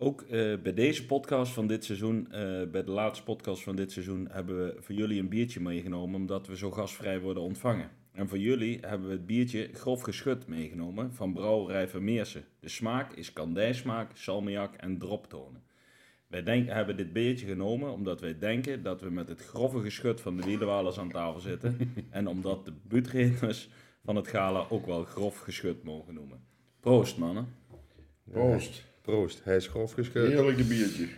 Ook eh, bij deze podcast van dit seizoen, eh, bij de laatste podcast van dit seizoen, hebben we voor jullie een biertje meegenomen, omdat we zo gastvrij worden ontvangen. En voor jullie hebben we het biertje Grof Geschut meegenomen van brouwerij Vermeersen. De smaak is kandijsmaak, salmiak en droptonen. Wij denk, hebben dit biertje genomen omdat wij denken dat we met het grove geschut van de wielenwalers aan tafel zitten. en omdat de buurtreders van het gala ook wel grof geschut mogen noemen. Proost mannen. Proost. Proost, hij is grof gescheurd. Heerlijke biertje.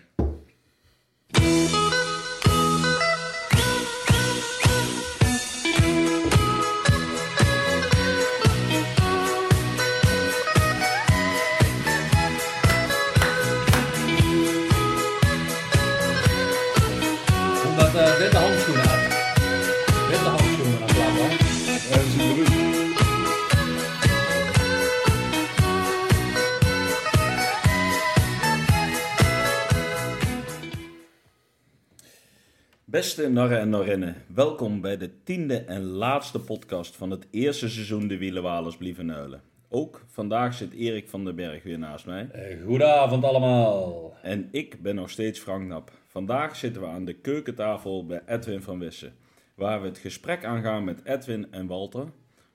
Beste narren en narrinnen, welkom bij de tiende en laatste podcast van het eerste seizoen De Wielenwalers Blieven Nuilen. Ook vandaag zit Erik van den Berg weer naast mij. Uh, goedenavond allemaal. En ik ben nog steeds Frank Nap. Vandaag zitten we aan de keukentafel bij Edwin van Wissen, waar we het gesprek aangaan met Edwin en Walter.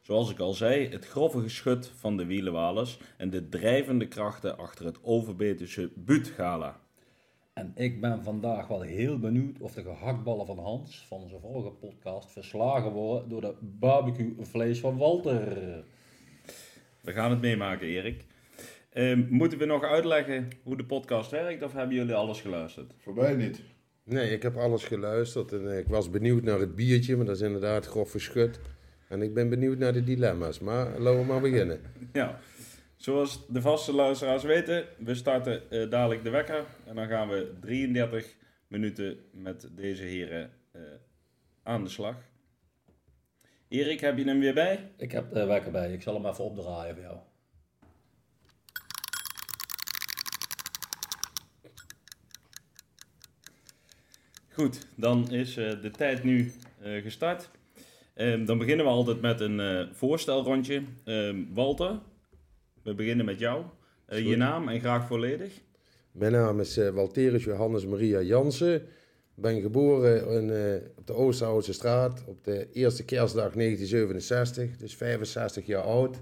Zoals ik al zei, het grove geschut van de wielenwalers en de drijvende krachten achter het Overbetische Buutgala. En ik ben vandaag wel heel benieuwd of de gehaktballen van Hans van zijn vorige podcast verslagen worden door de barbecue vlees van Walter. We gaan het meemaken, Erik. Ehm, moeten we nog uitleggen hoe de podcast werkt of hebben jullie alles geluisterd? Voor mij niet. Nee, ik heb alles geluisterd en eh, ik was benieuwd naar het biertje, maar dat is inderdaad grof geschut. En ik ben benieuwd naar de dilemma's, maar laten we maar beginnen. Ja, zoals de vaste luisteraars weten, we starten eh, dadelijk de wekker en dan gaan we 33 minuten met deze heren eh, aan de slag. Erik, heb je hem weer bij? Ik heb de wekker bij, ik zal hem even opdraaien voor jou. Goed, dan is eh, de tijd nu gestart. Ehm, dan beginnen we altijd met een voorstelrondje. Ehm, Walter, we beginnen met jou. Eh, je naam en graag volledig. Mijn naam is eh, Walterius Johannes Maria Jansen. Ik ben geboren in, eh, op de Oosterhoutse straat op de eerste kerstdag 1967, dus 65 jaar oud. Ik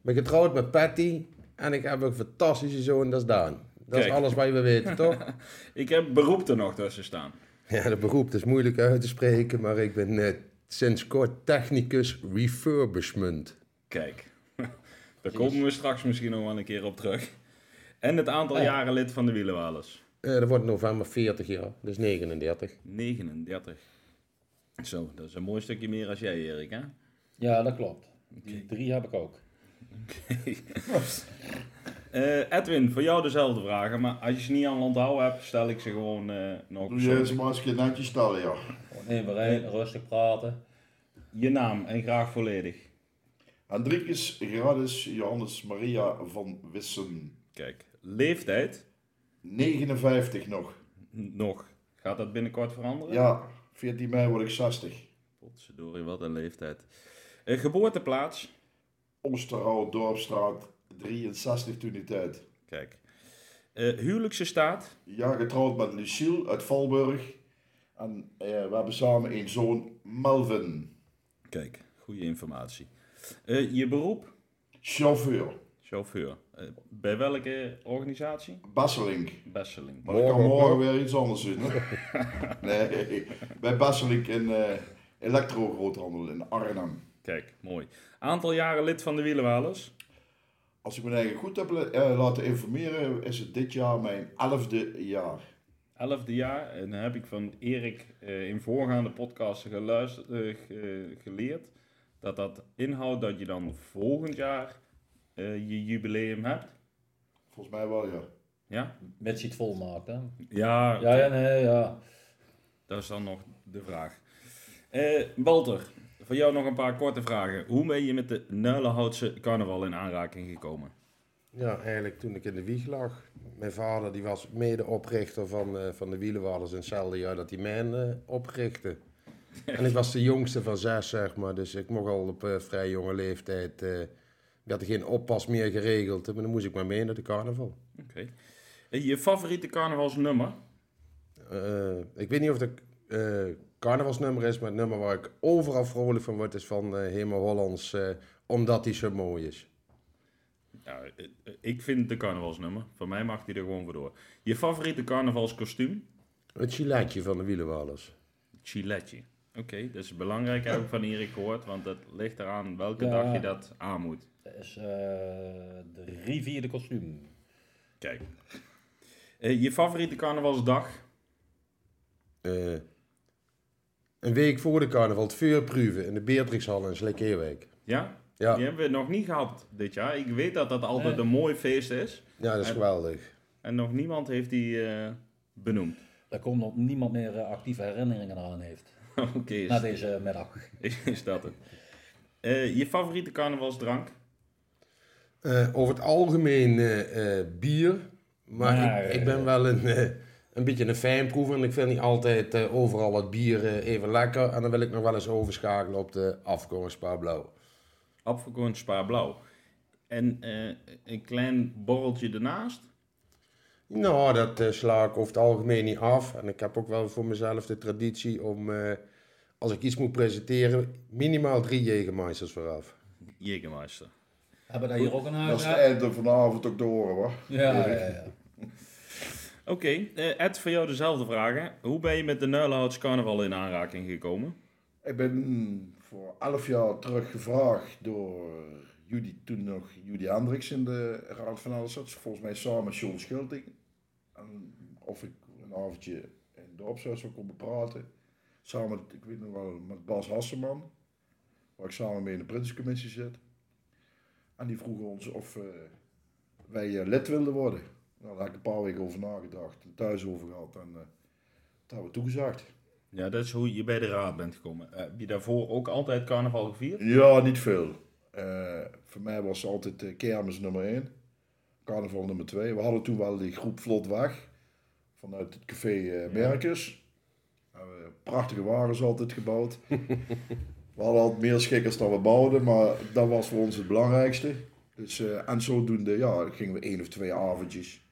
ben getrouwd met Patty en ik heb een fantastische zoon, dat is Daan. Dat is alles wat we weten, toch? Ik heb beroep er nog tussen staan. Ja, dat beroep dat is moeilijk uit te spreken, maar ik ben sinds kort technicus refurbishment. Kijk, daar komen we straks misschien nog wel een keer op terug. En het aantal jaren lid van de Wielenwalers. Eh, dat wordt november 40 jaar, dus 39. 39. Zo, dat is een mooi stukje meer als jij, Erik, hè? Ja, dat klopt. Die drie heb ik ook. Eh, Edwin, voor jou dezelfde vragen, maar als je ze niet aan onthouden hebt, stel ik ze gewoon eh nog Doe je eens maar netjes stellen, ja. Even rijden, rustig praten. Je naam en graag volledig. Hendrikus Gradus Johannes Maria van Wissen. Kijk, leeftijd, 59 nog. nog. Gaat dat binnenkort veranderen? Ja, 14 mei word ik 60. Potverdorie, wat een leeftijd. Eh, geboorteplaats, Oosterhout, Dorpstraat, 63 toen die tijd. kijk. Eh huwelijkse staat, Ja, getrouwd met Lucille uit Valburg. En eh, we hebben samen een zoon, Melvin. kijk, goede informatie. Eh, je beroep, Chauffeur, chauffeur. Eh, bij welke organisatie? Besselink. Besseling. Maar ik kan Morgen morgen weer iets anders doen. hè? nee, bij Besselink in eh elektro-groothandel in Arnhem. Kijk, mooi. Aantal jaren lid van de Wielenwalers? Als ik me eigen goed heb eh, laten informeren, is het dit jaar mijn elfde jaar. Elfde jaar. En dan heb ik van Erik eh, in voorgaande podcasten geluisterd, eh, ge- geleerd dat dat inhoudt dat je dan volgend jaar eh, je jubileum hebt. Volgens mij wel, ja. Ja? Mits je het volmaakt, hè? Ja, Ja, ja, nee, ja. dat is dan nog de vraag. Eh, Walter, voor jou nog een paar korte vragen. Hoe ben je met de Nuilenhoutse carnaval in aanraking gekomen? Ja, eigenlijk toen ik in de wieg lag. Mijn vader die was medeoprichter van, eh, van de Wielenwalers in hetzelfde jaar dat hij mij eh, oprichtte. En ik was de jongste van zes, zeg maar. Dus ik mocht al op eh, vrij jonge leeftijd... eh werd er geen oppas meer geregeld. Maar dan moest ik maar mee naar de carnaval. Oké. Je favoriete carnavalsnummer? Eh, ik weet niet of het een carnavalsnummer is, maar het nummer waar ik overal vrolijk van word is van Hemel Hollands, omdat die zo mooi is. Ja, eh, ik vind de carnavalsnummer. Voor mij mag die er gewoon voor door. Je favoriete carnavalskostuum? Het giletje van de wielenwalers. Chiletje. Oké, dat is belangrijk, ik van Erik gehoord, want dat ligt eraan welke Ja. dag je dat aan moet. Dat is eh, de rivierde kostuum. Kijk. Eh, je favoriete carnavalsdag? Eh, een week voor de carnaval, het vuurproeven in de Beatrixhal in Slikkeerwijk. Ja? Ja, Die hebben we nog niet gehad dit jaar. Ik weet dat dat altijd een mooi feest is. ja, dat is geweldig. En nog niemand heeft die eh, benoemd. Daar komt nog niemand meer actieve herinneringen aan heeft. Oké, is, Na deze middag. is dat het. Eh, je favoriete carnavalsdrank? Eh, over het algemeen eh, eh, bier. Maar, ik, ik ben eh, wel een, eh, een beetje een fijnproever. En ik vind niet altijd eh, overal het bier eh, even lekker. En dan wil ik nog wel eens overschakelen op de afkomst Spa Blauw. Apfelkorn Spa Blauw. En eh, een klein borreltje ernaast? Nou, dat eh, sla ik over het algemeen niet af. En ik heb ook wel voor mezelf de traditie om, eh, als ik iets moet presenteren, minimaal drie Jägermeisters vooraf. Jägermeister. Hebben we daar hier ook een Dat huis? is het einde vanavond ook te horen hoor. Ja, ja, ja. Oké, eh, Ed, voor jou dezelfde vragen. Hoe ben je met de Nuilenhouts carnaval in aanraking gekomen? Ik ben voor elf jaar terug gevraagd door Judy, toen nog Judy Hendricks in de Raad van Alles. Volgens mij samen met John Schulting. Of ik een avondje in het dorpshuis zou komen praten. Samen met, ik weet nog wel, met Bas Hasseman. Waar ik samen mee in de Prinscommissie zit. En die vroegen ons of eh, wij eh, lid wilden worden. Nou, daar heb ik een paar weken over nagedacht. En thuis over gehad. En eh dat hebben we toegezegd. Ja, dat is hoe je bij de raad bent gekomen. Eh, heb je daarvoor ook altijd carnaval gevierd? Ja, niet veel. Voor mij was altijd uh, kermis nummer 1. Carnaval nummer 2. We hadden toen wel die groep Vlot Weg. Vanuit het café eh Merkes. Eh, prachtige wagens altijd gebouwd. we hadden altijd meer schikkers dan we bouwden. Maar dat was voor ons het belangrijkste. Dus, eh, en zodoende ja, gingen we één of twee avondjes.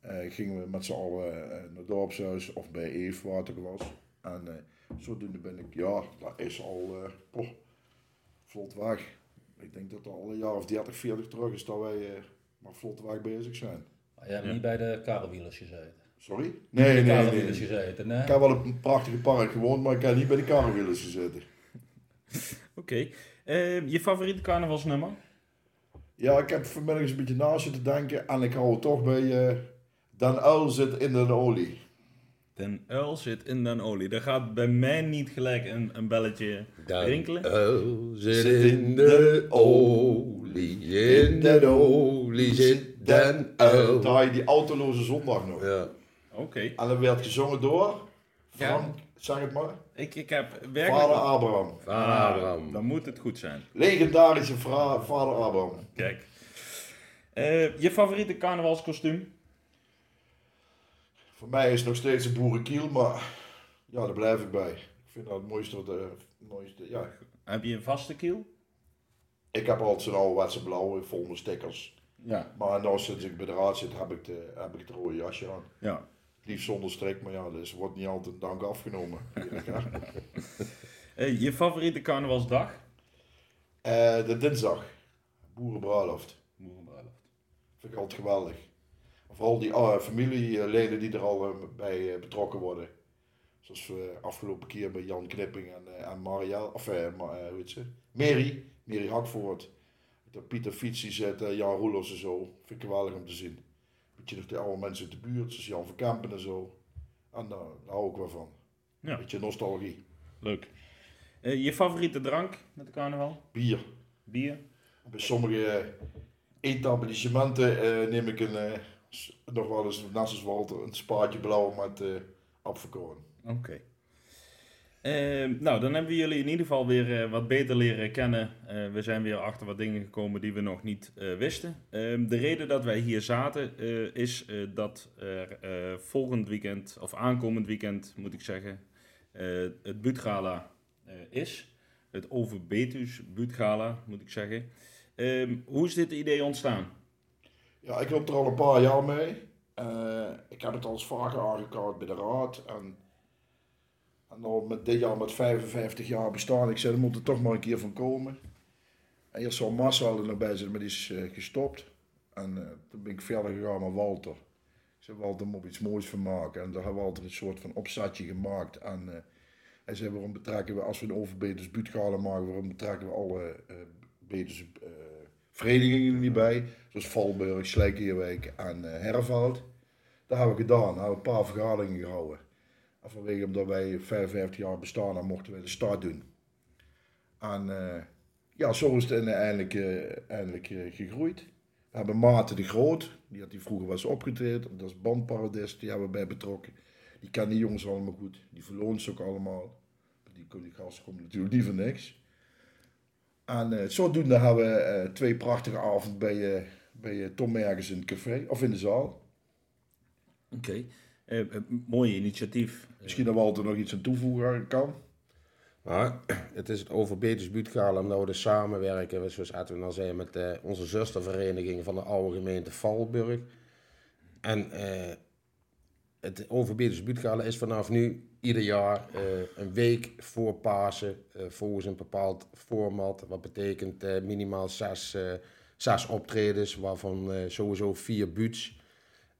eh, gingen we met z'n allen eh, naar het dorpshuis of bij Eve, waar het was. En eh, zodoende ben ik, ja, dat is al eh, poh, vlot weg. Ik denk dat al een jaar of 30, 40 terug is dat wij eh maar vlot weg bezig zijn. Maar Je hebt Ja. niet bij de karrewielers gezeten. Sorry? Nee, de nee, nee. gezeten, nee? Ik heb wel op een prachtige park gewoond, maar ik heb niet bij de karrewielers gezeten. Oké. Eh, je favoriete carnavalsnummer? Ja, ik heb vanmiddag eens een beetje na zitten denken en ik hou het toch bij eh Dan Uil zit in de olie. Den uil zit in den olie. Er gaat bij mij niet gelijk een, een belletje rinkelen. uil zit in de olie, in de olie zit den uil. Draai je die autoloze zondag nog. Ja. Oké. En dat werd gezongen door Ja. Frank, zeg het maar, Ik, ik heb vader. Abraham. Vader Abraham. Dan moet het goed zijn. Legendarische vader Abraham. Kijk. Eh, je favoriete carnavalskostuum? Voor mij is het nog steeds een boerenkiel, maar ja, daar blijf ik bij. Ik vind dat het mooiste, wat, eh, mooiste ja. Heb je een vaste kiel? Ik heb altijd zo'n ouderwetse blauwe, vol met stickers. Ja. Maar nou, sinds ik bij de raad zit, heb ik, de, heb ik het rode jasje aan. Ja. Liefst zonder strik, maar ja, dus wordt niet altijd dank afgenomen. Eh, je favoriete carnavalsdag? Eh, de dinsdag, boerenbruiloft. Boerenbruiloft. Vind ik altijd geweldig. Vooral die ah, familieleden die er al eh, bij eh, betrokken worden. Zoals we afgelopen keer bij Jan Knipping en, eh, en Marielle, of eh, eh, hoe heet ze? Mary, Mary Hakvoort. Dat Pieter Fietsie zit, eh, Jan Roelofs en zo. Vind ik geweldig om te zien. Beetje nog de oude mensen uit de buurt, zoals Jan van Kampen en zo. En daar, daar hou ik wel van. Ja. Beetje nostalgie. Leuk. Eh, je favoriete drank met de carnaval? Bier. Bier? Bij sommige eh, etablissementen eh, neem ik een, nog wel eens, Walter, een spaatje blauw met apfelkorn. Oké. Eh, nou, dan hebben we jullie in ieder geval weer eh, wat beter leren kennen. Eh, we zijn weer achter wat dingen gekomen die we nog niet eh, wisten. Ehm, de reden dat wij hier zaten is dat er volgend weekend, of aankomend weekend moet ik zeggen, het Buutgala is. Het Over Betus Buutgala moet ik zeggen. Ehm, hoe is dit idee ontstaan? Ja, ik loop er al een paar jaar mee. Ik heb het al eens vaker aangekaart bij de raad. En, en nou met dit jaar met 55 jaar bestaan, ik zei, er moet er toch maar een keer van komen. En eerst zou Marcel er nog bij zitten, maar die is eh, gestopt. En eh, toen ben ik verder gegaan met Walter. Ik zei, Walter moet iets moois van maken. En daar hebben we altijd een soort van opzetje gemaakt. En eh, hij zei, waarom betrekken we, als we een buutgalen maken, waarom betrekken we alle uh, beters eh, verenigingen er niet bij? Zoals Valburg, Slijkeerwijk en Herveld. Dat hebben we gedaan. Daar hebben we een paar vergaderingen gehouden. En vanwege omdat wij 55 jaar bestaan, dan mochten wij de start doen. En eh, ja, zo is het eindelijk, eh, eindelijk eh, gegroeid. We hebben Maarten de Groot, die had die vroeger was opgetreden. Dat is bandparadis, die hebben we bij betrokken. Die kennen die jongens allemaal goed. Die verloont ze ook allemaal. Die, die gasten komen natuurlijk niet voor niks. En eh, zodoende hebben we eh, twee prachtige avonden bij, eh, bij eh, Tom Mergens in het café, of in de zaal. Oké. Eh, eh, mooi initiatief. Misschien dat Walter nog iets aan toevoegen kan. Maar het is het Overbeters Buutgala omdat we dus samenwerken, zoals Edwin al zei, met eh, onze zustervereniging van de oude gemeente Valburg. En eh, het Buutgala is vanaf nu ieder jaar eh, een week voor Pasen eh, volgens een bepaald format. Wat betekent eh, minimaal zes, eh, zes optredens, waarvan eh, sowieso vier buuts.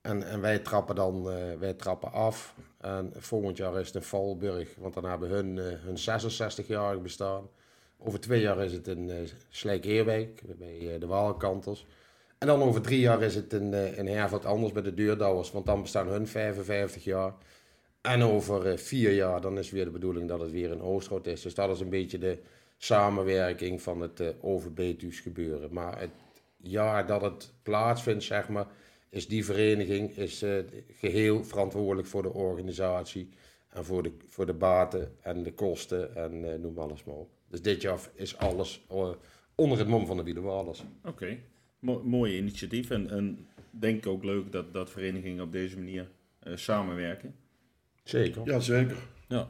En, en wij trappen dan eh, wij trappen af. En volgend jaar is het in Valburg, want dan hebben hun eh, hun 66-jarig bestaan. Over twee jaar is het in uh, Slijk-Eerwijk, bij eh, de Waalkanters. En dan over drie jaar is het uh, in Herveld anders bij de Deurdouwers, want dan bestaan hun 55 jaar. En over eh, vier jaar, dan is weer de bedoeling dat het weer in Oosterhout is. Dus dat is een beetje de samenwerking van het uh, gebeuren. Maar het jaar dat het plaatsvindt, zeg maar, is die vereniging is, uh, geheel verantwoordelijk voor de organisatie en voor de, voor de baten en de kosten en uh, noem alles maar op. Dus dit jaar is alles uh, onder het mom van de Wielenwaders. Oké, okay. Mo mooi initiatief en, en denk ik ook leuk dat, dat verenigingen op deze manier uh, samenwerken. Zeker. Ja, zeker. Ja.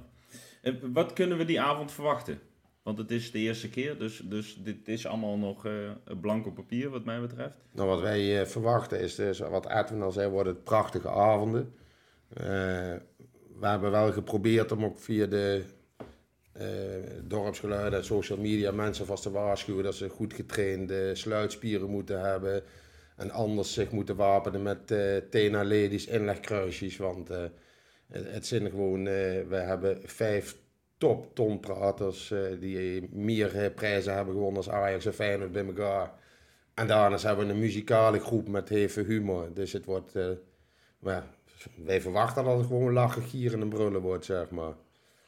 En wat kunnen we die avond verwachten? Want het is de eerste keer, dus, dus dit is allemaal nog uh, blanco papier wat mij betreft. Nou, wat wij uh, verwachten is dus, wat Edwin al zei, worden het prachtige avonden. Uh, we hebben wel geprobeerd om ook via de dorpsgeluiden, social media mensen vast te waarschuwen dat ze goed getrainde sluitspieren moeten hebben. En anders zich moeten wapenen met uh, Tena Ladies inlegkruisjes. Want het, het zijn gewoon, we hebben vijf top tonpraters uh, die meer uh, prijzen hebben gewonnen als Ajax en Feyenoord bij elkaar. En daarnaast hebben we een muzikale groep met heel veel humor. Dus het wordt, uh, maar wij verwachten dat het gewoon lachen, gieren en brullen wordt, zeg maar.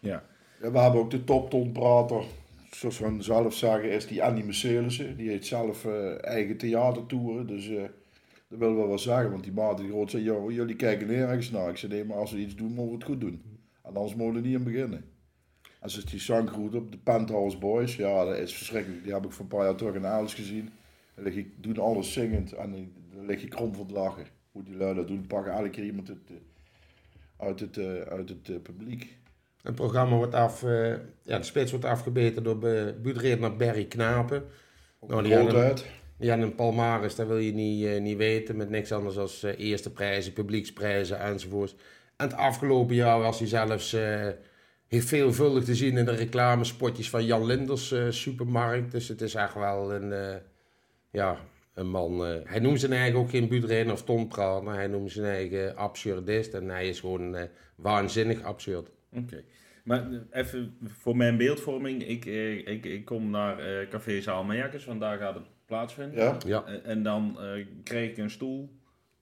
Ja. ja we hebben ook de top tonprater, zoals we zelf zeggen, is die Annie Mercelissen. Die heeft zelf eigen theatertoeren, dus dat wil wel wat zeggen. Want die maat die groot zei, jullie kijken nergens naar. Ik zei, nee, maar als we iets doen, mogen we het goed doen. En anders mogen we er niet aan beginnen. Als het die zanggroep op de Penthouse Boys, ja, dat is verschrikkelijk. Die heb ik voor een paar jaar terug in Aalst gezien. Dan lig ik, doen alles zingend en dan lig ik krom van het lachen. Hoe die lui dat doen, pakken elke keer iemand uit, uit het, uit het uh, publiek. Het programma wordt af, uh, ja, de spits wordt afgebeten door buurtredner Barry Knapen. Nou, die hadden, die hadden een palmaris, dat wil je niet, uh, niet weten, met niks anders dan eerste prijzen, publieksprijzen enzovoorts. En het afgelopen jaar was hij zelfs heeft veelvuldig te zien in de reclamespotjes van Jan Linders uh, supermarkt. Dus het is echt wel een, uh, ja, een man. Uh, hij noemt zijn eigen ook geen buurtrenner of tonpraat, hij noemt zijn eigen absurdist. En hij is gewoon waanzinnig absurd. Oké. Okay. Maar even voor mijn beeldvorming. Ik, ik, ik kom naar Café Zaalmerkers, want daar gaat het plaatsvinden. Ja. ja. En dan krijg ik een stoel.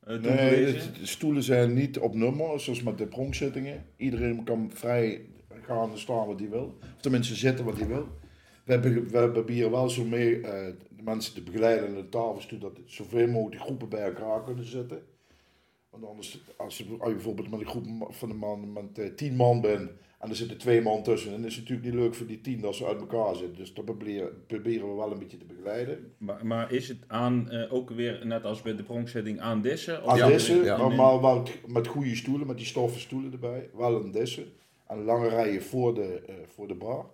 nee, de, de stoelen zijn niet op nummer, zoals met de pronkzittingen. Iedereen kan vrij gaan staan wat hij wil. Of tenminste zitten wat hij wil. We, hebben, we proberen wel zo mee uh, de mensen te begeleiden naar de tafels toe, dat zoveel mogelijk groepen bij elkaar kunnen zitten. Want anders, als je bijvoorbeeld met een groep van een man met uh, tien man bent en er zitten twee man tussen, dan is het natuurlijk niet leuk voor die tien dat ze uit elkaar zitten. Dus dat proberen, proberen we wel een beetje te begeleiden. Maar, maar is het aan, uh, ook weer net als bij de pronkzetting, aan dissen? Aan dissen, ja. maar, maar wel met goede stoelen, met die stoffen stoelen erbij. Wel een dissen. En lange rijen voor de, uh, voor de bar.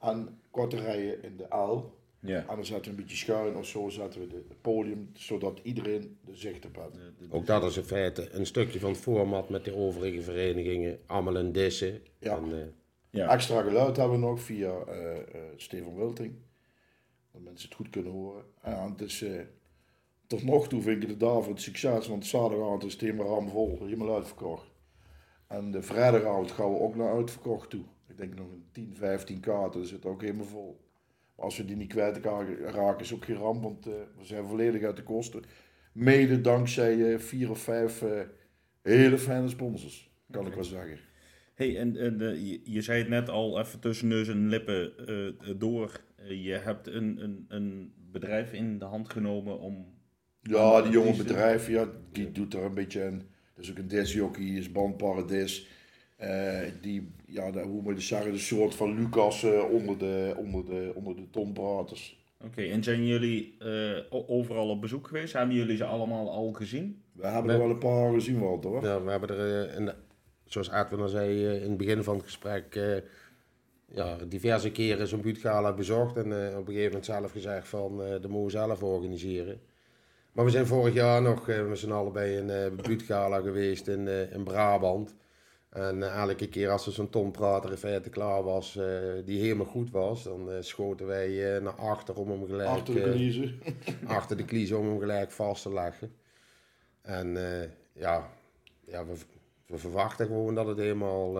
En korte rijen in de L. Ja. En dan zetten we een beetje schuin of zo zetten we de- het podium, zodat iedereen de zicht op had. Ook dat is in feite een stukje van het format met de overige verenigingen. Allemaal in dissen. Ja. En, eh, Ja. Extra geluid hebben we nog via eh eh Steven Wilting. Dat mensen het goed kunnen horen. Ja, het is, eh, tot nog toe vind ik het daarvoor het succes, want zaterdagavond is het helemaal ramvol, helemaal uitverkocht. En de vrijdagavond gaan we ook naar uitverkocht toe. Ik denk nog een 10, 15 kaarten, dat zit ook helemaal vol. Maar als we die niet kwijt raken, is ook geen ramp, want eh, we zijn volledig uit de kosten. Mede dankzij eh, vier of vijf eh, hele fijne sponsors, kan ik wel zeggen. Hey, en, en je, je zei het net al even tussen neus en lippen door. Je hebt een, een, een bedrijf in de hand genomen om. Ja, die jonge bedrijven, ja, die doet er een beetje in. Dat is ook een disjockey, is bandparadis. Eh die, ja, de, hoe moet je zeggen, een soort van Lucas eh, onder de, onder de, onder de tonpraters. Oké, en zijn jullie eh, overal op bezoek geweest? Hebben jullie ze allemaal al gezien? We hebben er wel een paar gezien, Walter. Hoor. ja, we hebben er, in de- zoals Edwin al zei in het begin van het gesprek, eh, ja, diverse keren zo'n buurtgala bezocht. En eh, op een gegeven moment zelf gezegd van, eh dat moeten we zelf organiseren. Maar we zijn vorig jaar nog eh, z'n allen bij een eh buurtgala geweest in, eh, in Brabant. En elke keer als er zo'n tonprater in feite klaar was, eh, die helemaal goed was, dan schoten wij naar achter om hem gelijk... Achter de kniezen. achter de kliezen om hem gelijk vast te leggen. En ja, ja we, we verwachten gewoon dat het helemaal,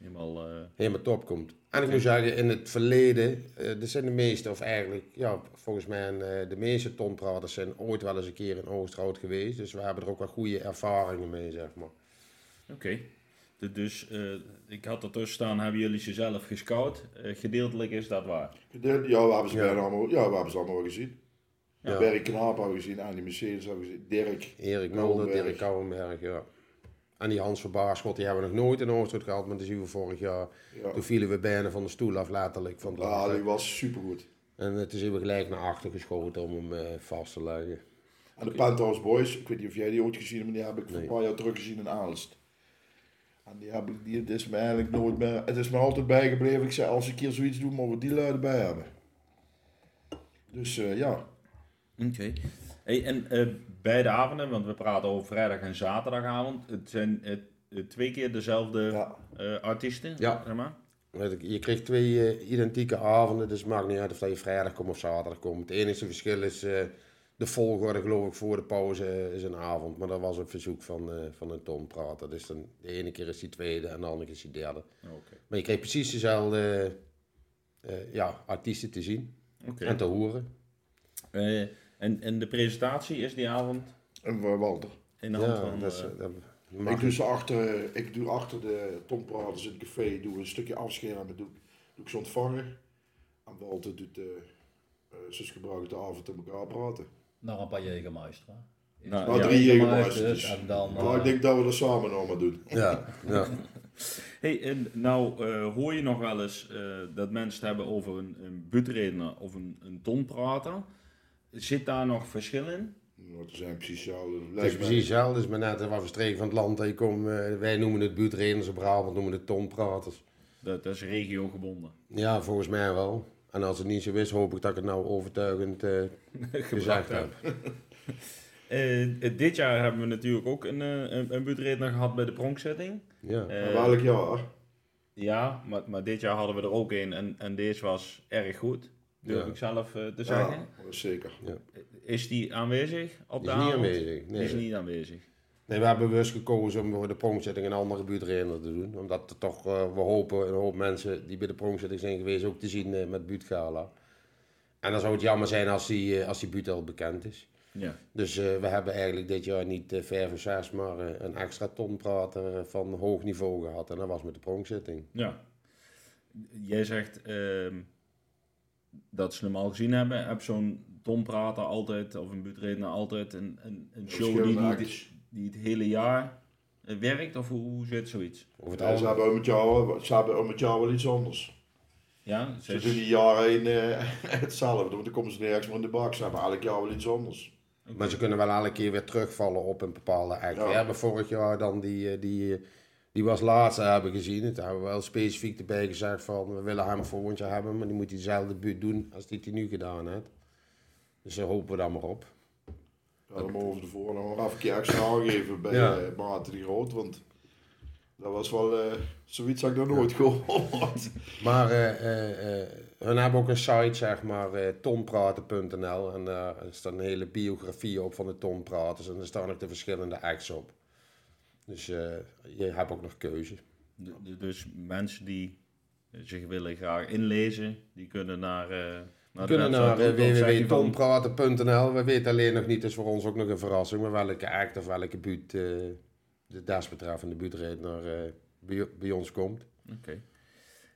Helemaal. eh, helemaal top komt. En ik moet zeggen, in het verleden, eh er zijn de meeste, of eigenlijk, ja, volgens mij eh, de meeste tonpraters zijn ooit wel eens een keer in Oosterhout geweest. Dus we hebben er ook wel goede ervaringen mee, zeg maar. Oké. Dus eh, ik had ertussen staan, hebben jullie ze zelf gescout? Eh, gedeeltelijk is dat waar. Ja, we hebben ze Ja. allemaal, ja, we hebben ze allemaal wel gezien. Ja. Berry Knaap hebben we gezien, Andy Mercedes hebben we gezien, Dirk. Erik Mulder. Dirk Kouwenberg, ja. En die Hans van Baarschot, die hebben we nog nooit in Oosterhout gehad, maar die zien we vorig jaar. Ja, Toen vielen we bijna van de stoel af, letterlijk. Van ja lachen. die was supergoed. En het is even gelijk naar achter geschoten om hem eh, vast te leggen. En de Penthouse Boys, ik weet niet of jij die ooit gezien hebt, maar die heb ik voor Nee. een paar jaar terug gezien in Aalst. En die heb ik, die, het is me eigenlijk nooit meer, het is me altijd bijgebleven. Ik zei, als ik hier zoiets doe, mogen we die lui erbij hebben. Dus eh, ja, Oké. Hey, en eh, beide avonden, want we praten over vrijdag en zaterdagavond. Het zijn twee keer dezelfde ja, eh, artiesten, Ja. zeg maar. Je kreeg twee eh, identieke avonden, dus het maakt niet uit of dat je vrijdag komt of zaterdag komt. Het enige verschil is eh, de volgorde, geloof ik, voor de pauze is een avond. Maar dat was een verzoek van, van een tonprater. Dus dan, de ene keer is die tweede en de andere keer is die derde. Oké. Maar je kreeg precies dezelfde ja, artiesten te zien en te horen. En, en de presentatie is die avond en Walter. in de hand Ja, van... dat is, eh, dat Ik doe, ze achter, ik doe achter de tompraters in het café doe een stukje afschermen, doe, doe ik ze ontvangen. En Walter doet, eh zus gebruikt de avond in elkaar praten. Naar een paar Jägermeister. Nou, ja. drie Jägermeisters. En dan... Maar ik denk dat we dat samen nog maar doen. Ja, ja. Hey, en nou eh, hoor je nog wel eens eh, dat mensen het hebben over een, een butredner of een, een tonprater. Zit daar nog verschil in? Nou, het zijn precies hetzelfde. Het is precies hetzelfde, het is maar net wat voor streek van het land dat je komt. eh, wij noemen het buurtreders, op Brabant noemen het tonpraters. Dat, dat is regiogebonden. Ja, volgens mij wel. En als het niet zo is, hoop ik dat ik het nou overtuigend eh, gezegd heb. Eh, dit jaar hebben we natuurlijk ook een, een, een butredner gehad bij de pronkzetting. Ja. Maar welk jaar? ja, maar, maar dit jaar hadden we er ook een en, en deze was erg goed. Durf Ja. ik zelf eh, te zeggen. Ja, zeker. Is die aanwezig op de is niet aanwezig. Die is Nee. niet aanwezig. nee, we hebben bewust gekozen om voor de pronkzitting een andere buurtrainer te doen. Omdat er toch, eh, we hopen een hoop mensen die bij de pronkzitting zijn geweest ook te zien eh, met buurtgala. En dan zou het jammer zijn als die, eh, als die buurt al bekend is. Ja. Dus eh, we hebben eigenlijk dit jaar niet vijf of zes, maar een extra tonprater eh, van hoog niveau gehad. En dat was met de pronkzitting. ja. Jij zegt ehm, dat ze hem al gezien hebben. Heb zo'n tonprater altijd, of een butredner altijd, een, een, een show die, die, het hele jaar eh, werkt? Of hoe, hoe zit zoiets? Over het Ja, ze algemeen. hebben om het jaar, wel- ze hebben om het jaar wel iets anders. Ja, Ze zes- doen die jaar heen eh, hetzelfde, want dan komen ze nergens meer in de bak. Ze hebben elk jaar wel iets anders. Maar ze kunnen wel elke keer weer terugvallen op een bepaalde act. Ja. We hebben vorig jaar dan die, eh, die, Die was laatste hebben gezien. Het hebben we wel specifiek erbij gezegd van we willen hem volgend jaar hebben, maar die moet hij dezelfde buurt doen als die hij nu gedaan heeft. Dus daar hopen we dan maar op. Ja, dan mogen we de volgende nog even een keer extra aangeven bij Ja. eh, Maarten die Groot, want dat was wel eh, zoiets had ik nog nooit gehoord. Maar eh, eh, eh, hun hebben ook een site, zeg maar, eh tonpraten.nl. En daar dan een hele biografie op van de tonpraters. En er staan ook de verschillende acts op. Dus eh, je hebt ook nog keuze. Dus mensen die zich willen graag inlezen, die kunnen naar, eh naar We kunnen naar eh. We weten alleen nog niet, dus voor ons ook nog een verrassing, maar welke act of welke buurt eh, de desbetreffende buurtreed naar eh, bij, bij ons komt. Oké.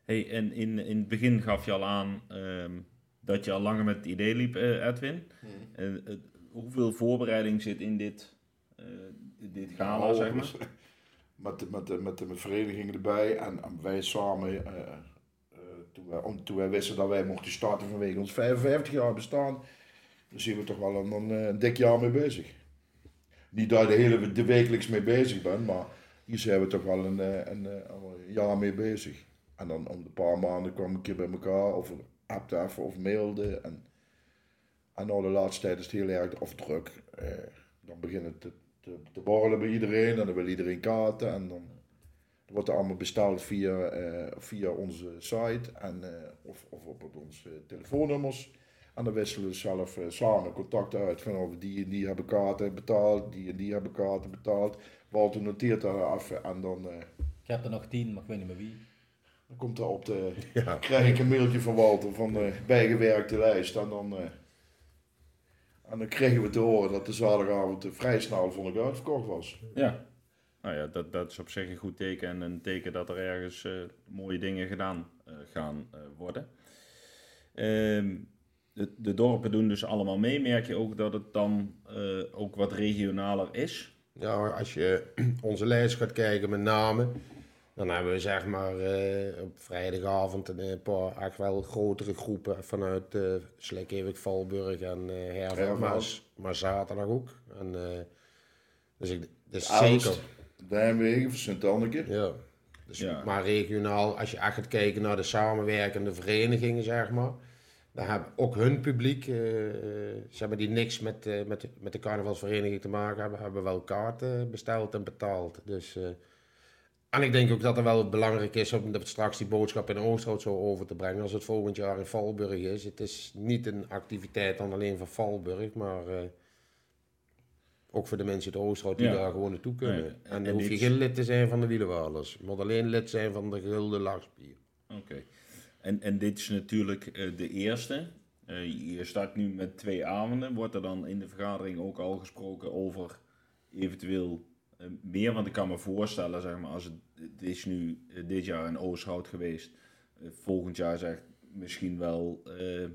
Hey, en in, in het begin gaf je al aan ehm, dat je al langer met het idee liep, eh, Edwin. En, eh, hoeveel voorbereiding zit in dit, dit gala, Nou, zeg maar? Met de, met, de, met de vereniging erbij en, en wij samen, eh, eh, toen, wij, om, toen wij wisten dat wij mochten starten vanwege ons 55 jaar bestaan, dan zijn we toch wel een, een, een dik jaar mee bezig. Niet dat je de hele de wekelijks mee bezig bent, maar hier zijn we toch wel een, eh, een, eh, jaar mee bezig. En dan om de paar maanden kwam ik een keer bij elkaar, of appte even of mailde. En, en nou de laatste tijd is het heel erg of druk. Eh, dan begint het te, borrelen bij iedereen en dan wil iedereen kaarten. En dan wordt er allemaal besteld via, eh, via onze site en, eh, of, of op onze telefoonnummers. En dan wisselen we zelf eh, samen contact uit van of die en die hebben kaarten betaald, die en die hebben kaarten betaald. Walter noteert daar even en dan, eh, Ik heb er nog tien, maar ik weet niet meer wie. dan komt er op de, Ja. krijg ik een mailtje van Walter van de bijgewerkte lijst. En dan, eh, en dan kregen we te horen dat de zaterdagavond vrij snel vond ik uitverkocht was. Ja. Nou ja, dat, dat is op zich een goed teken en een teken dat er ergens eh, mooie dingen gedaan eh, gaan eh, worden. Ehm, de, de dorpen doen dus allemaal mee. Merk je ook dat het dan eh, ook wat regionaler is? Ja, als je onze lijst gaat kijken met namen, dan hebben we zeg maar eh, op vrijdagavond een eh, paar echt wel grotere groepen vanuit uh, Valburg en uh, Hervel, maar, maar zaterdag ook. En, uh, dus ik, dus Aalst, zeker. Nijmegen, Sint-Anneke. Ja. Dus, Ja. Maar regionaal, als je echt gaat kijken naar de samenwerkende verenigingen, zeg maar. Dan hebben ook hun publiek, uh, ze hebben die niks met, uh, met, met de carnavalsvereniging te maken hebben, hebben wel kaarten besteld en betaald. Dus, uh, en ik denk ook dat het wel belangrijk is om straks die boodschap in Oosterhout zo over te brengen als het volgend jaar in Valburg is. Het is niet een activiteit dan alleen van Valburg, maar eh, ook voor de mensen uit Oosterhout die Ja. daar gewoon naartoe kunnen. Nee, en en dan hoef je geen lid te zijn van de wielenwalers. Je moet alleen lid zijn van de gehulde lachspier. Oké. En, en dit is natuurlijk eh, de eerste. Eh, je start nu met twee avonden. Wordt er dan in de vergadering ook al gesproken over eventueel meer? Want ik kan me voorstellen, zeg maar, als het, het is nu eh, dit jaar in Oosterhout geweest. eh, volgend jaar zegt misschien wel eh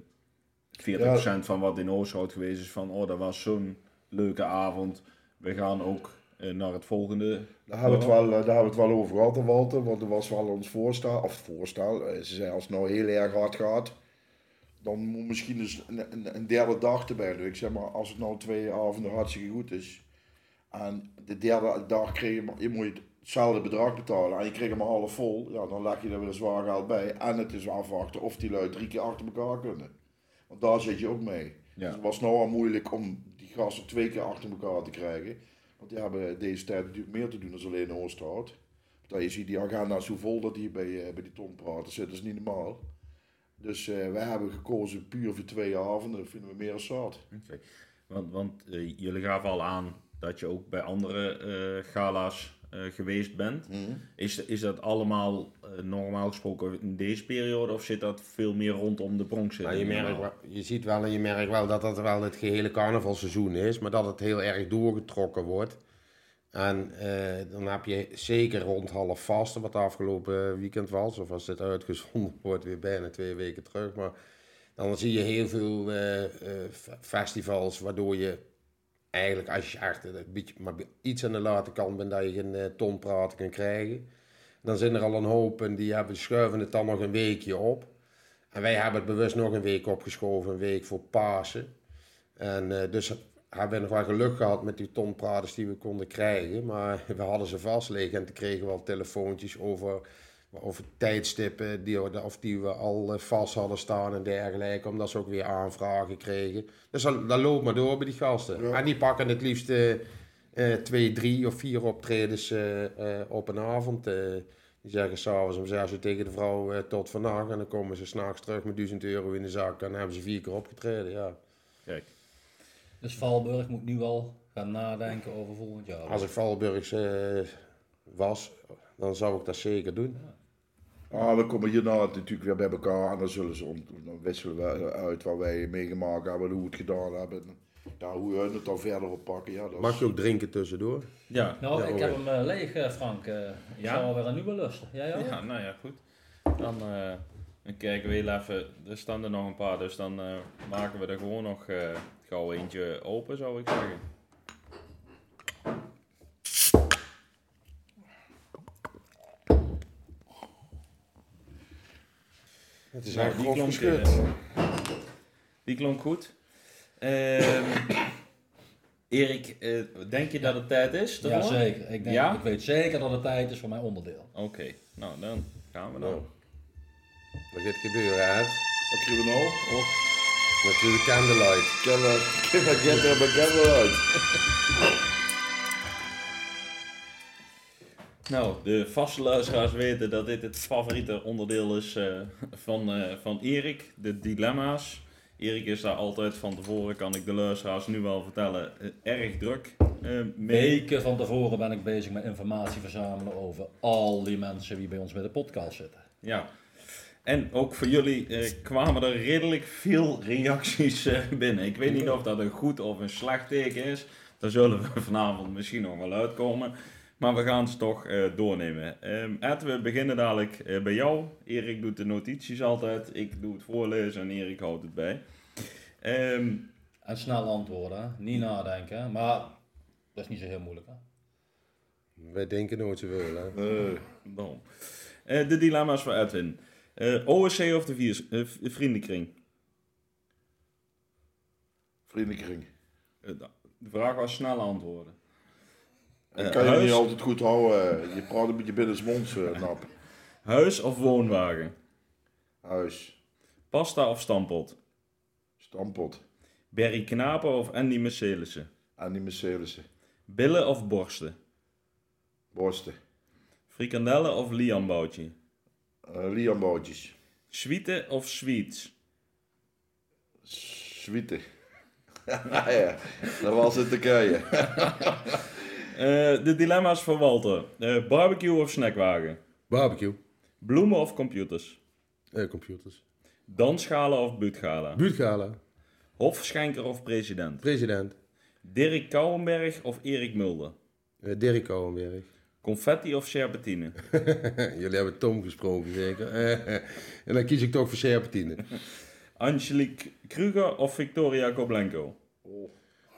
40% van wat in Oosterhout geweest is van, oh, dat was zo'n leuke avond. We gaan ook eh, naar het volgende. Daar hebben, we het wel, eh, daar hebben we het wel over gehad, Walter. Want er was wel ons voorstel, of voorstel. eh, Ze zei als het nou heel erg hard gaat, dan moet misschien dus een, een, een derde dag erbij. Ik zeg maar, als het nou twee avonden hartstikke goed is. En de derde dag kreeg je, je moet hetzelfde bedrag betalen en je kreeg hem half vol. Ja, dan leg je er weer zwaar geld bij. En het is afwachten of die lui drie keer achter elkaar kunnen. Want daar zit je ook mee. Ja. Dus het was nou al moeilijk om die gasten twee keer achter elkaar te krijgen. Want die hebben deze tijd natuurlijk meer te doen dan alleen Oosterhout. Dat je ziet die agenda's hoe vol dat hier bij, eh, bij die tonpraten zit, dat is niet normaal. Dus eh, wij hebben gekozen puur voor twee avonden, dat vinden we meer dan zat. Want, want eh, jullie gaven al aan dat je ook bij andere eh, gala's eh, geweest bent. Is, is dat allemaal eh, normaal gesproken in deze periode of zit dat veel meer rondom de Bronx? Nou, je, merkt wel, je ziet wel en je merkt wel dat dat wel het gehele carnavalseizoen is, maar dat het heel erg doorgetrokken wordt. En dan heb je zeker rond half vasten, wat de afgelopen weekend was, of als dit uitgezonden wordt, weer bijna twee weken terug. Maar dan zie je heel veel festivals, waardoor je eigenlijk, als je echt een beetje, maar iets aan de late kant bent, dat je geen eh, tonpraten kan krijgen. Dan zijn er al een hoop en die hebben, schuiven het dan nog een weekje op. En wij hebben het bewust nog een week opgeschoven, een week voor Pasen. En eh, dus hebben we nog wel geluk gehad met die ton praters die we konden krijgen. Maar we hadden ze vast liggen en toen kregen we wel telefoontjes over, over tijdstippen die, of die we al eh, vast hadden staan en dergelijke. Omdat ze ook weer aanvragen kregen. Dus dat, dat loopt maar door bij die gasten. Ja. En die pakken het liefst eh, eh, twee, drie of vier optredens eh, eh, op een avond. eh. die zeggen s'avonds om zes uur tegen de vrouw eh, tot vandaag. En dan komen ze s'nachts terug met 1000 euro in de zak. En dan hebben ze vier keer opgetreden, ja. Kijk. Dus Valburg moet nu al gaan nadenken over volgend jaar. Als ik Valburgs eh, was, dan zou ik dat zeker doen. Ah, we komen hierna natuurlijk weer bij elkaar en dan, zullen ze ont- dan wisselen we uit wat wij meegemaakt hebben, hoe we het gedaan hebben. Ja, hoe hun het dan verder oppakken. Ja, dat Mag je ook drinken tussendoor? Ja. Nou, Ja, ik hoor. heb hem eh, leeg, eh, Frank. Eh, ik Ja? zou weer een nieuwe lusten. Jij ook? Ja, nou ja, goed. Dan, eh, dan kijken we heel even. Er staan er nog een paar, dus dan eh, maken we er gewoon nog eh, gauw eentje open, zou ik zeggen. Het is Nou, die klonk, geschud. eh, die klonk goed. Ehm, Erik, eh, denk je dat het tijd is? Ja, zeker. Ik, denk, Ja? ik weet zeker dat het tijd is voor mijn onderdeel. Oké, nou dan gaan we dan. Nou, wat gaat gebeuren, hè? Wat krijgen we nou? Oh, Natuurlijk candlelight. kennen, kennen, get er bekend uit. Nou, de vaste luisteraars weten dat dit het favoriete onderdeel is eh, van, eh, van Erik, de dilemma's. Erik is daar altijd van tevoren, kan ik de luisteraars nu wel vertellen, eh, erg druk eh, mee. Weken van tevoren ben ik bezig met informatie verzamelen over al die mensen die bij ons bij de podcast zitten. Ja. En ook voor jullie eh, kwamen er redelijk veel reacties eh, binnen. Ik weet niet of dat een goed of een slecht teken is. Daar zullen we vanavond misschien nog wel uitkomen. Maar we gaan ze toch eh, doornemen. Ehm Ed, we beginnen dadelijk eh, bij jou. Erik doet de notities altijd. Ik doe het voorlezen en Erik houdt het bij. Ehm, En snel antwoorden, niet nadenken. Maar dat is niet zo heel moeilijk. Hè? Wij denken nooit zoveel, hè? Eh, dan. Eh, de dilemma's voor Edwin. Eh, OSC of de vier, vriendenkring? vriendenkring. Eh, de vraag was snel antwoorden. Eh, kan je huis- niet altijd goed houden. Je praat een beetje binnensmonds, uh, nap. Huis of woonwagen? Huis. Pasta of stampot? Stampot. Berry Knapen of Andy Mercelissen? En die Mercedesen. Billen of borsten? Borsten. Frikandellen of liamboutje? Uh, Liambootjes. Sweeten of sweets? Zwieten. ja, dat was het te krijgen. Eh, de dilemma's voor Walter. Eh, barbecue of snackwagen? Barbecue. Bloemen of computers? Eh, computers. Dansgala of buurtgala? Buurtgala. Hofschenker of president? President. Dirk Kouwenberg of Erik Mulder? Eh, Dirk Kouwenberg. Confetti of serpentine? Jullie hebben Tom gesproken, zeker. En dan kies ik toch voor Serpentine. Angelique Kruger of Victoria Koblenko? Oh,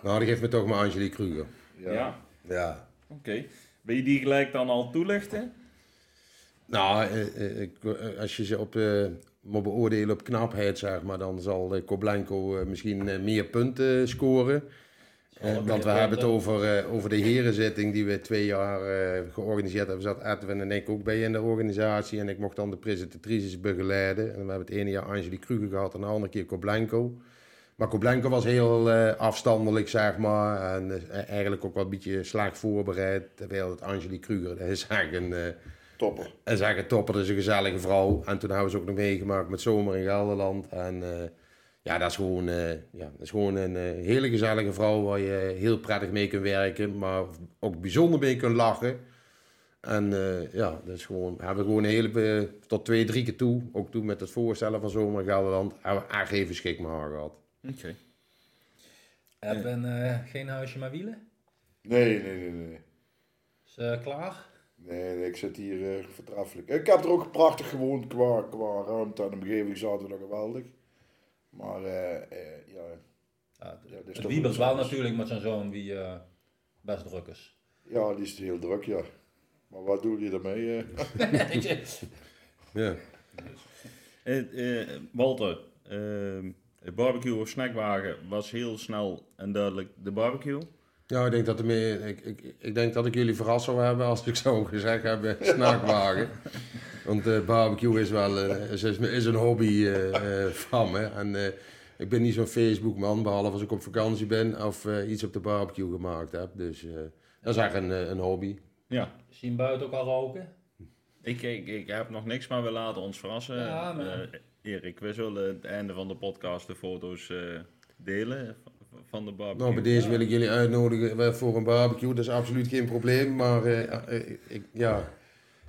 Nou, dan geef me toch maar Angelique Kruger. ja. Ja. Ja. Oké. Wil je die gelijk dan al toelichten? Nou, eh, eh, eh, als je ze op, moet beoordelen op knapheid, zeg maar, dan zal Koblenko misschien meer punten scoren. Want we hebben het over, over de herenzitting die we twee jaar georganiseerd hebben. Zat Edwin en ik ook bij in de organisatie. En ik mocht dan de presentatrices begeleiden. En we hebben het ene jaar Angelique Kruger gehad en de andere keer Koblenko. Maar Koblenko was heel eh, afstandelijk, zeg maar. En eh, eigenlijk ook wel een beetje slaag voorbereid. Terwijl het Angelique Kruger, dat is eigenlijk een... eh, Topper. en zeggen topper, dat is een gezellige vrouw. En toen hebben we ze ook nog meegemaakt met Zomer in Gelderland. En eh, ja, dat is gewoon, eh, ja, dat is gewoon een eh, hele gezellige vrouw waar je heel prettig mee kunt werken. Maar ook bijzonder mee kunt lachen. En eh, ja, dat is gewoon, we hebben gewoon een hele, eh, tot twee, drie keer toe, ook toen met het voorstellen van Zomer in Gelderland, hebben we echt even schik met Oké. Hebben eh, geen huisje maar wielen? Nee, nee, nee, nee. Is eh, klaar? Nee, nee, ik zit hier eh vertraffelijk. Ik heb er ook prachtig gewoond qua, qua ruimte en omgeving zaten we nog geweldig. Maar eh, eh, ja, Ja, Ja, het iets wel natuurlijk met zijn zoon die eh, best druk is. ja, die is heel druk, ja. Maar wat doe je daarmee? eh? Ja. Walter, ehm, De barbecue of snackwagen was heel snel en duidelijk de barbecue. Ja, ik denk dat, er meer, ik, ik, ik denk dat ik jullie verrast zou hebben als ik zo gezegd heb, snackwagen. Want uh, barbecue is wel uh, is, is een hobby uh, van me. En ik ben niet zo'n Facebook-man, behalve als ik op vakantie ben of iets op de barbecue gemaakt heb. Dus dat is eigenlijk een, een hobby. Ja. Zien buiten ook al roken? Ik, ik, ik heb nog niks, maar we laten ons verrassen. Ja, maar... Erik, we zullen het einde van de podcast de foto's delen van de barbecue. Nou, bij deze wil ik jullie uitnodigen voor een barbecue. Dat is absoluut geen probleem. Maar ik, ja,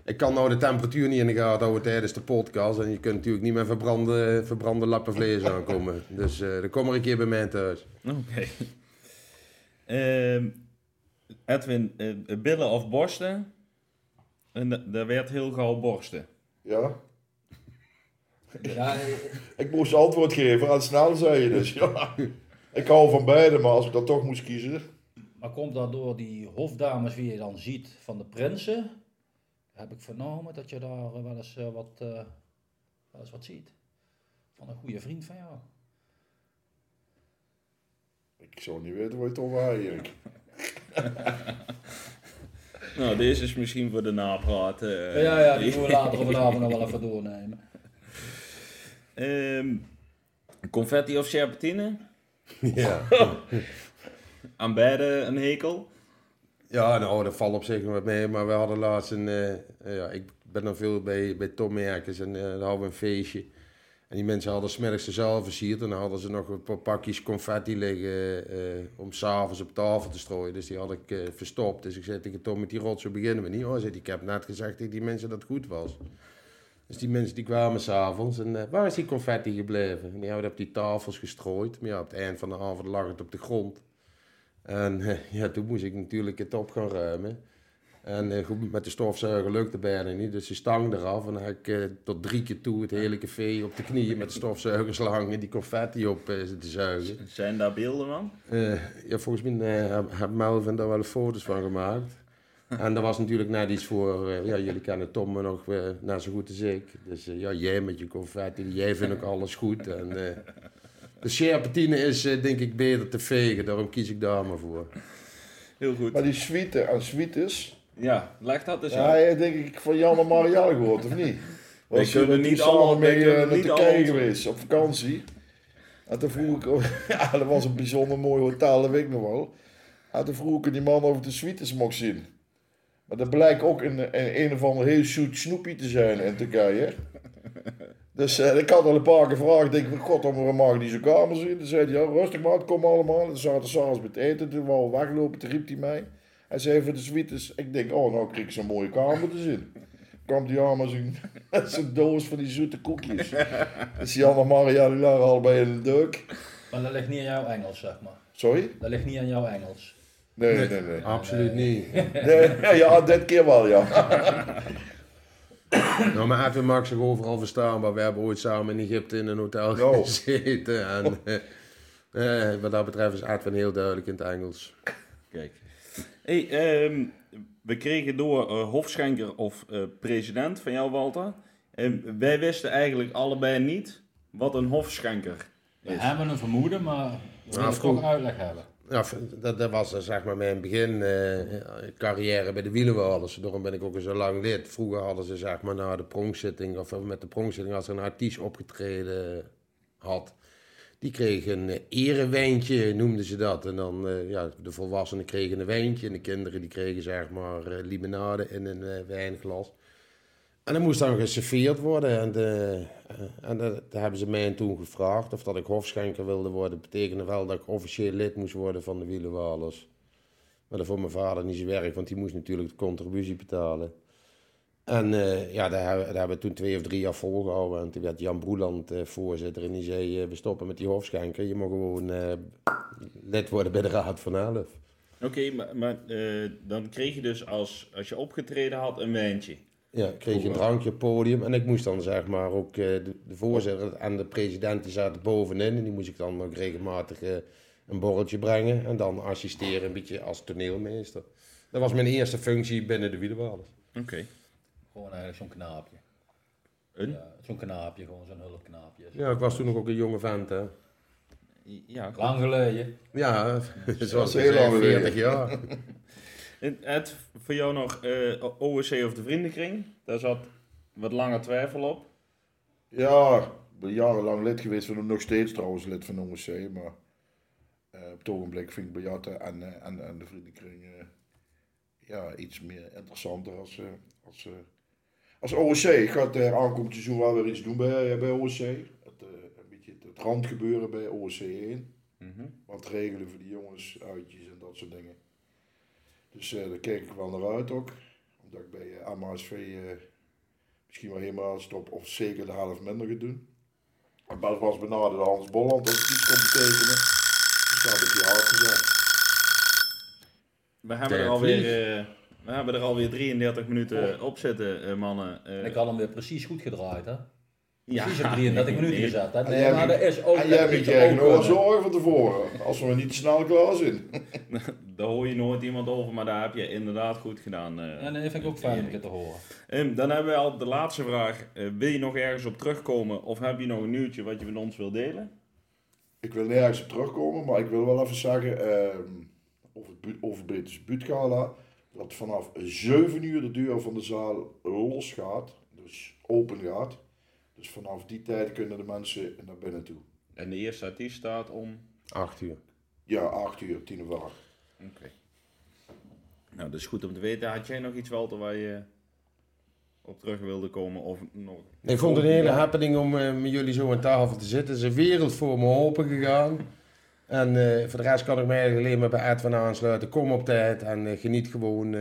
ik kan nou de temperatuur niet in de gaten houden tijdens de podcast. En je kunt natuurlijk niet met verbrande, verbrande lappen vlees aankomen. Dus uh, dan kom er een keer bij mij thuis. Oké. Ehm, Edwin, uh, billen of borsten? En daar werd heel gauw borsten. Ja. Ja ik moest antwoord geven aan snel, zei je dus. Ja. Ik hou van beide, maar als ik dat toch moest kiezen. Maar komt dat door die hofdames, wie je dan ziet, van de prinsen? heb ik vernomen dat je daar wel eens, uh, wat, uh, wel eens wat ziet. Van een goede vriend van jou. Ik zou niet weten wat je toch eigenlijk. nou, deze is misschien voor de napraat. Uh, ja, ja, die moeten we later vanavond nog wel even doornemen. Um, confetti of serpentine? Ja. Aan beide een hekel? Ja, nou, dat valt op zich wat mee. Maar we hadden laatst een... Uh, ja, ik ben dan veel bij, bij Tom Merkens en uh, daar hadden we een feestje. En die mensen hadden smiddags de zaal versierd. En dan hadden ze nog een paar pakjes confetti liggen uh, om s'avonds op tafel te strooien. Dus die had ik verstopt. Dus ik zei tegen Tom, met die rotzooi beginnen we niet. Oh, zei, ik heb net gezegd tegen die mensen dat het goed was. Dus die mensen die kwamen s'avonds en waar is die confetti gebleven? En die hadden op die tafels gestrooid. Maar ja, op het eind van de avond lag het op de grond. En eh, ja, toen moest ik natuurlijk het op gaan ruimen. En uh, goed, met de stofzuiger lukte bijna niet, dus die stang eraf. En dan heb ik tot drie keer toe het hele café op de knieën met de stofzuigerslang en die confetti op te zuigen. Zijn daar beelden van? ja, volgens mij heeft Melvin daar wel foto's van gemaakt. En dat was natuurlijk net iets voor, ja, jullie kennen Tom nog net zo goed als ik. Dus ja, jij met je confetti, jij vindt ook alles goed. En, de serpentine is uh, denk ik beter te vegen, daarom kies ik daar maar voor. Heel goed. Maar die suite aan suites... Ja, leg dat eens Ja, ja denk ik van Jan en Marielle gehoord, of niet? We kunnen niet allemaal mee uh, naar Turkije geweest, op vakantie. En toen vroeg ik, ja, dat was een bijzonder mooi hotel, dat weet ik nog wel. En toen vroeg ik die man of ik de suites mocht zien. Maar dat blijkt ook een, een, een of ander heel zoet snoepie te zijn in Turkije. Dus uh, ik had al een paar keer gevraagd, denk ik, god, om we mag die kamer zien. Toen zei hij, ja, rustig maar, kom allemaal. Toen zaten s'avonds met eten, toen wou we weglopen, toen riep hij mij. Hij zei voor de suites, ik denk, oh, nou kreeg ik zo'n mooie kamer te zien. Kwam die aan met zo'n doos van die zoete koekjes. Dus Jan en Maria, die lagen allebei in de deuk. Maar dat ligt niet aan jouw Engels, zeg maar. Sorry? Dat ligt niet aan jouw Engels. Nee, nee, nee. nee. Absoluut niet. Nee, ja, dit keer wel, ja. nou, maar Edwin mag zich overal verstaan, maar we hebben ooit samen in Egypte in een hotel no. gezeten. En uh, wat dat betreft is Edwin heel duidelijk in het Engels. Kijk. Hey, um, we kregen door uh, hofschenker of uh, president van jou, Walter. En wij wisten eigenlijk allebei niet wat een hofschenker is. We hebben een vermoeden, maar we willen toch uitleg hebben. Ja, dat, dat was zeg maar mijn begin uh, carrière bij de wielenwalers. Daarom ben ik ook zo lang lid. Vroeger hadden ze zeg maar na de pronkzitting, of met de pronkzitting als er een artiest opgetreden had. Die kreeg een erewijntje, noemden ze dat. En dan, uh, ja, de volwassenen kregen een wijntje en de kinderen die kregen zeg maar limonade in een wijnglas. En dat moest dan geserveerd worden. En, de, eh, en daar hebben ze mij toen gevraagd of dat ik hofschenker wilde worden. Dat betekende wel dat ik officieel lid moest worden van de Wielenwalers. Maar dat vond mijn vader niet zo werk, want die moest natuurlijk de contributie betalen. En uh, ja, daar, daar, hebben we toen twee of drie jaar volgehouden. En toen werd Jan Broeland uh, voorzitter en die zei, we stoppen met die hofschenker. Je mag gewoon lid worden bij de Raad van Elf. Oké, maar, maar dan kreeg je dus als, als je opgetreden had een wijntje. Ja, ik kreeg een drankje op podium en ik moest dan zeg maar ook eh, de, de voorzitter en de president die zaten bovenin en die moest ik dan ook regelmatig eh, een borreltje brengen en dan assisteren een beetje als toneelmeester. Dat was mijn eerste functie binnen de wielerballen. Oké. Gewoon eigenlijk zo'n knaapje. Een? Ja, zo'n knaapje, gewoon zo'n hulpknaapje. Ja, ik was toen nog ook een jonge vent hè. Ja. Lang geleden. Ja, zoals heel lang geleden. 40 jaar. Ed, voor jou nog eh OSC of de vriendenkring. Daar zat wat langer twijfel op. Ja, ik ben jarenlang lid geweest van nog steeds trouwens lid van OSC, maar eh, op het ogenblik vind ik Bejatte en, eh, en, en de vriendenkring ja, iets meer interessanter als, als, als OSC. Ik ga het uh, aankomend seizoen wel weer iets doen bij, bij OSC. Het, een beetje het, het randgebeuren bij OSC 1. Mhm. Wat regelen voor die jongens, uitjes en dat soort dingen. Dus eh, daar kijk ik wel naar uit ook. Omdat ik bij eh, MHSV eh, misschien wel helemaal stop of zeker de helft minder ga doen. Ik ben was benaderd Hans Bolland als ik iets kon betekenen. Dus daar heb ik die hard gezet. We hebben, er alweer, we hebben er alweer 33 minuten op zitten, mannen. Eh, En ik had hem weer precies goed gedraaid, hè? ja, Precies op 33 minuten nee. gezet, hè? En Nee, jij maar hebt- dat is ook... En jij hebt dat een eh, zorgen van tevoren. Als we niet te snel klaar zijn. Daar hoor je nooit iemand over, maar daar heb je inderdaad goed gedaan. eh. Ja, nee, dat vind ik ook fijn om keer te horen. Ehm, dan hebben we al de laatste vraag. Eh, wil je nog ergens op terugkomen of heb je nog een nieuwtje wat je met ons wil delen? Ik wil nergens op terugkomen, maar ik wil wel even zeggen ehm, over, het over British Buutgala. Dat vanaf 7 uur de deur van de zaal los gaat, dus open gaat. Dus vanaf die tijd kunnen de mensen naar binnen toe. En de eerste artiest staat om... 8 uur. Ja, 8 uur, 10 of 8. Oké. Nou, dat is goed om te weten. Had jij nog iets, Walter, waar je op terug wilde komen? Of nog... Ik vond het een hele happening om eh, met jullie zo aan tafel te zitten. Het is een wereld voor me open gegaan. En eh, voor de rest kan ik me eigenlijk alleen maar bij Edwin aansluiten. Kom op tijd en eh, geniet gewoon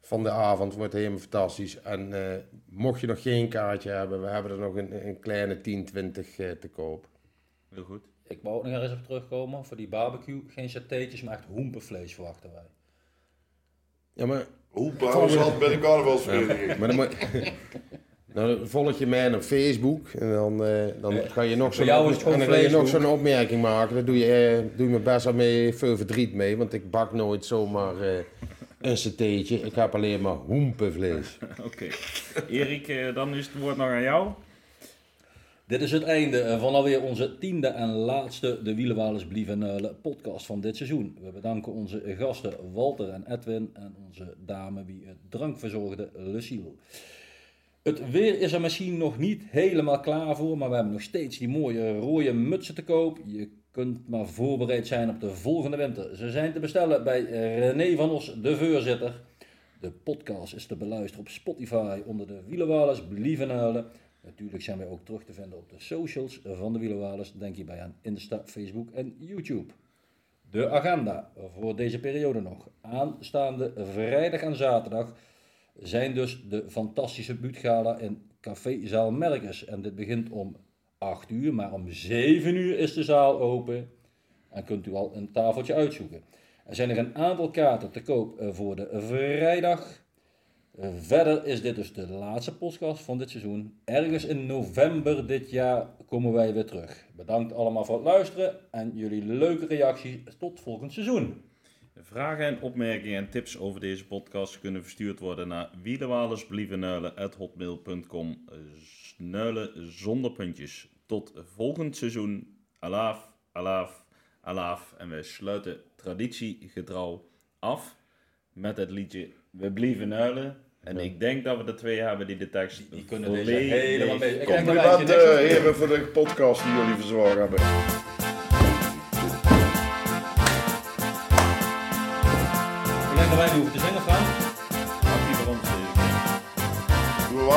van de avond. Het wordt helemaal fantastisch. En mocht je nog geen kaartje hebben, we hebben er nog een, een kleine 10, 20 eh, te koop. Heel goed. Ik wou ook nog eens op terugkomen. Voor die barbecue, geen satéetjes, maar echt hoempenvlees verwachten wij. Ja, maar, Hoe trouwens had bij de carnavalsvereniging. maar dan, moet- nou, dan volg je mij op Facebook. En dan, eh, dan ga je nog zo'n dan nog zo'n opmerking maken. Daar doe je, eh, doe je me best wel mee veel verdriet mee. Want ik bak nooit zomaar eh, een satéetje. Ik heb alleen maar hoempenvlees. Oké. Erik, dan is het woord nog aan jou. Dit is het einde eh, van alweer onze tiende en laatste De Wielenwalers Blieven Nuilen podcast van dit seizoen. We bedanken onze gasten Walter en Edwin en onze dame wie het drank verzorgde Lucille. Het weer is er misschien nog niet helemaal klaar voor, maar we hebben nog steeds die mooie rode mutsen te koop. Je kunt maar voorbereid zijn op de volgende winter. Ze zijn te bestellen bij René van Os, de voorzitter. De podcast is te beluisteren op Spotify onder de Wielenwalers Blieven Huilen. Natuurlijk zijn wij ook terug te vinden op de socials van de Wielenwalers. Denk hierbij aan Insta, Facebook en YouTube. De agenda voor deze periode nog. Aanstaande vrijdag en zaterdag zijn dus de fantastische buutgala in Café Zaal Merkers. En dit begint om 8 uur, maar om 7 uur is de zaal open. En kunt u al een tafeltje uitzoeken. Er zijn nog een aantal kaarten te koop voor de vrijdag. Verder is dit dus de laatste podcast van dit seizoen. Ergens in november dit jaar komen wij weer terug. Bedankt allemaal voor het luisteren en jullie leuke reacties. Tot volgend seizoen. Vragen en opmerkingen en tips over deze podcast kunnen verstuurd worden naar wielenwalersblievenuilen.hotmail.com Nuilen zonder puntjes. Tot volgend seizoen. Alaaf, alaaf, alaaf. En wij sluiten traditiegetrouw af met het liedje We blieven nuilen. En ik denk dat we er twee hebben die de tekst Die kunnen deze helemaal mee. Ik denk dat heren voor de podcast die jullie verzorgd hebben. Ik denk dat wij niet hoeven te zingen, Frank. Mag die ons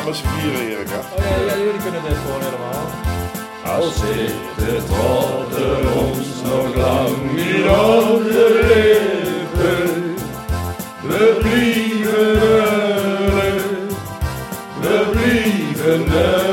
met z'n vieren? Oh ja, ja, jullie kunnen dit gewoon helemaal. Als het water ons nog lang niet de we blieven